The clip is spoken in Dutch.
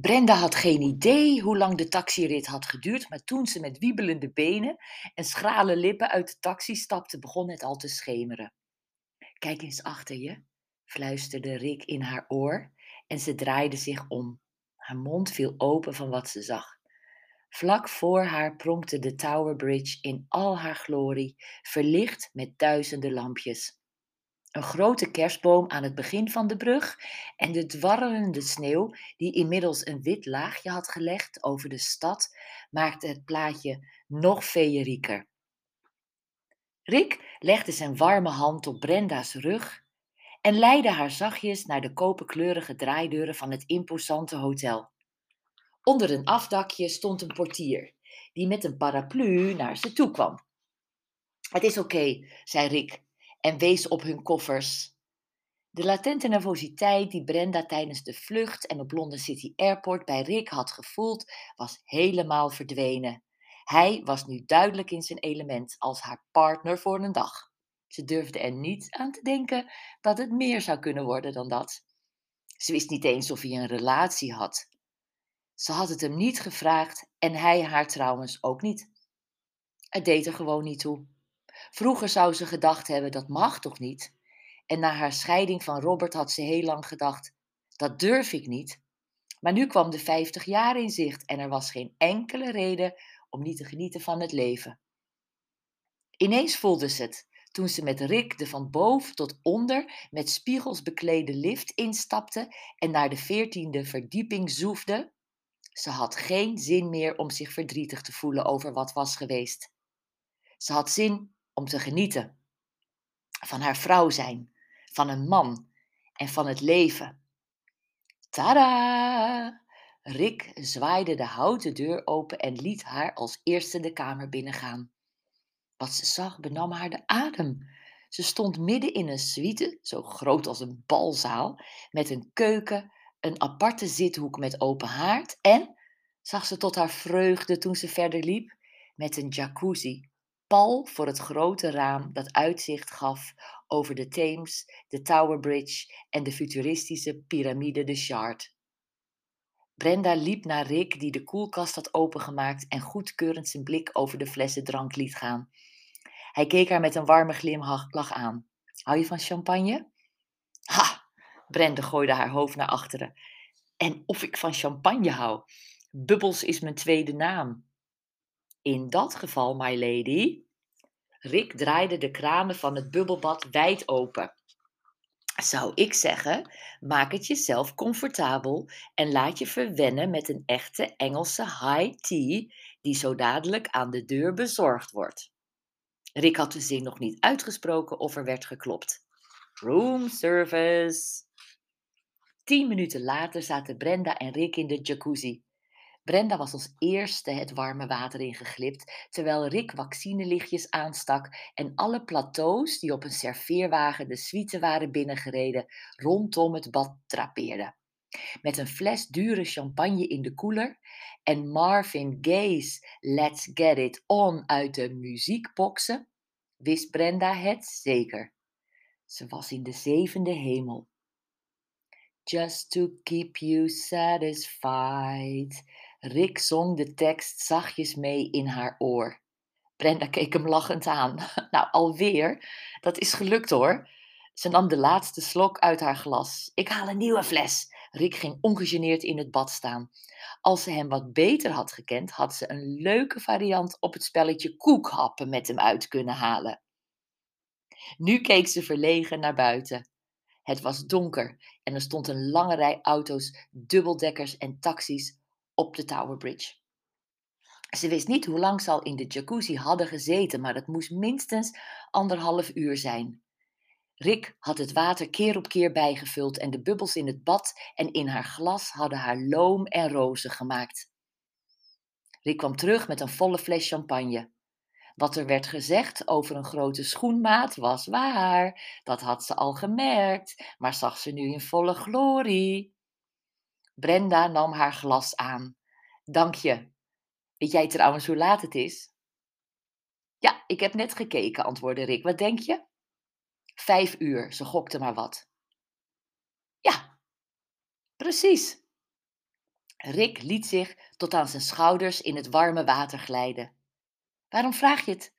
Brenda had geen idee hoe lang de taxirit had geduurd, maar toen ze met wiebelende benen en schrale lippen uit de taxi stapte, begon het al te schemeren. Kijk eens achter je, fluisterde Rick in haar oor en ze draaide zich om. Haar mond viel open van wat ze zag. Vlak voor haar pronkte de Tower Bridge in al haar glorie, verlicht met duizenden lampjes. Een grote kerstboom aan het begin van de brug en de dwarrelende sneeuw, die inmiddels een wit laagje had gelegd over de stad, maakte het plaatje nog feerieker. Rick legde zijn warme hand op Brenda's rug en leidde haar zachtjes naar de koperkleurige draaideuren van het imposante hotel. Onder een afdakje stond een portier, die met een paraplu naar ze toe kwam. Het is oké, zei Rick en wees op hun koffers. De latente nervositeit die Brenda tijdens de vlucht en op London City Airport bij Rick had gevoeld, was helemaal verdwenen. Hij was nu duidelijk in zijn element als haar partner voor een dag. Ze durfde er niet aan te denken dat het meer zou kunnen worden dan dat. Ze wist niet eens of hij een relatie had. Ze had het hem niet gevraagd en hij haar trouwens ook niet. Het deed er gewoon niet toe. Vroeger zou ze gedacht hebben, dat mag toch niet? En na haar scheiding van Robert had ze heel lang gedacht, dat durf ik niet. Maar nu kwam de 50 jaar in zicht en er was geen enkele reden om niet te genieten van het leven. Ineens voelde ze het toen ze met Rick de van boven tot onder met spiegels beklede lift instapte en naar de veertiende verdieping zoefde. Ze had geen zin meer om zich verdrietig te voelen over wat was geweest. Ze had zin om te genieten van haar vrouw zijn, van een man en van het leven. Tada! Rick zwaaide de houten deur open en liet haar als eerste de kamer binnengaan. Wat ze zag benam haar de adem. Ze stond midden in een suite, zo groot als een balzaal, met een keuken, een aparte zithoek met open haard en, zag ze tot haar vreugde toen ze verder liep, met een jacuzzi, pal voor het grote raam dat uitzicht gaf over de Theems, de Tower Bridge en de futuristische piramide de Shard. Brenda liep naar Rick, die de koelkast had opengemaakt en goedkeurend zijn blik over de flessen drank liet gaan. Hij keek haar met een warme glimlach aan. Hou je van champagne? Ha! Brenda gooide haar hoofd naar achteren. En of ik van champagne hou. Bubbles is mijn tweede naam. In dat geval, my lady. Rick draaide de kranen van het bubbelbad wijd open. Zou ik zeggen, maak het jezelf comfortabel en laat je verwennen met een echte Engelse high tea die zo dadelijk aan de deur bezorgd wordt. Rick had de zin nog niet uitgesproken of er werd geklopt. Room service. Tien minuten later zaten Brenda en Rick in de jacuzzi. Brenda was als eerste het warme water ingeglipt, terwijl Rick vaccinelichtjes aanstak en alle plateaus die op een serveerwagen de suite waren binnengereden rondom het bad trapeerden. Met een fles dure champagne in de koeler en Marvin Gaye's Let's Get It On uit de muziekboxen, wist Brenda het zeker. Ze was in de zevende hemel. Just to keep you satisfied, Rick zong de tekst zachtjes mee in haar oor. Brenda keek hem lachend aan. Nou, alweer? Dat is gelukt hoor. Ze nam de laatste slok uit haar glas. Ik haal een nieuwe fles. Rick ging ongegeneerd in het bad staan. Als ze hem wat beter had gekend, had ze een leuke variant op het spelletje koekhappen met hem uit kunnen halen. Nu keek ze verlegen naar buiten. Het was donker en er stond een lange rij auto's, dubbeldekkers en taxis op de Tower Bridge. Ze wist niet hoe lang ze al in de jacuzzi hadden gezeten, maar het moest minstens anderhalf uur zijn. Rick had het water keer op keer bijgevuld en de bubbels in het bad en in haar glas hadden haar loom en rozen gemaakt. Rick kwam terug met een volle fles champagne. Wat er werd gezegd over een grote schoenmaat was waar. Dat had ze al gemerkt, maar zag ze nu in volle glorie. Brenda nam haar glas aan. Dank je. Weet jij trouwens hoe laat het is? Ja, ik heb net gekeken, antwoordde Rick. Wat denk je? Vijf uur, ze gokte maar wat. Ja, precies. Rick liet zich tot aan zijn schouders in het warme water glijden. Waarom vraag je het?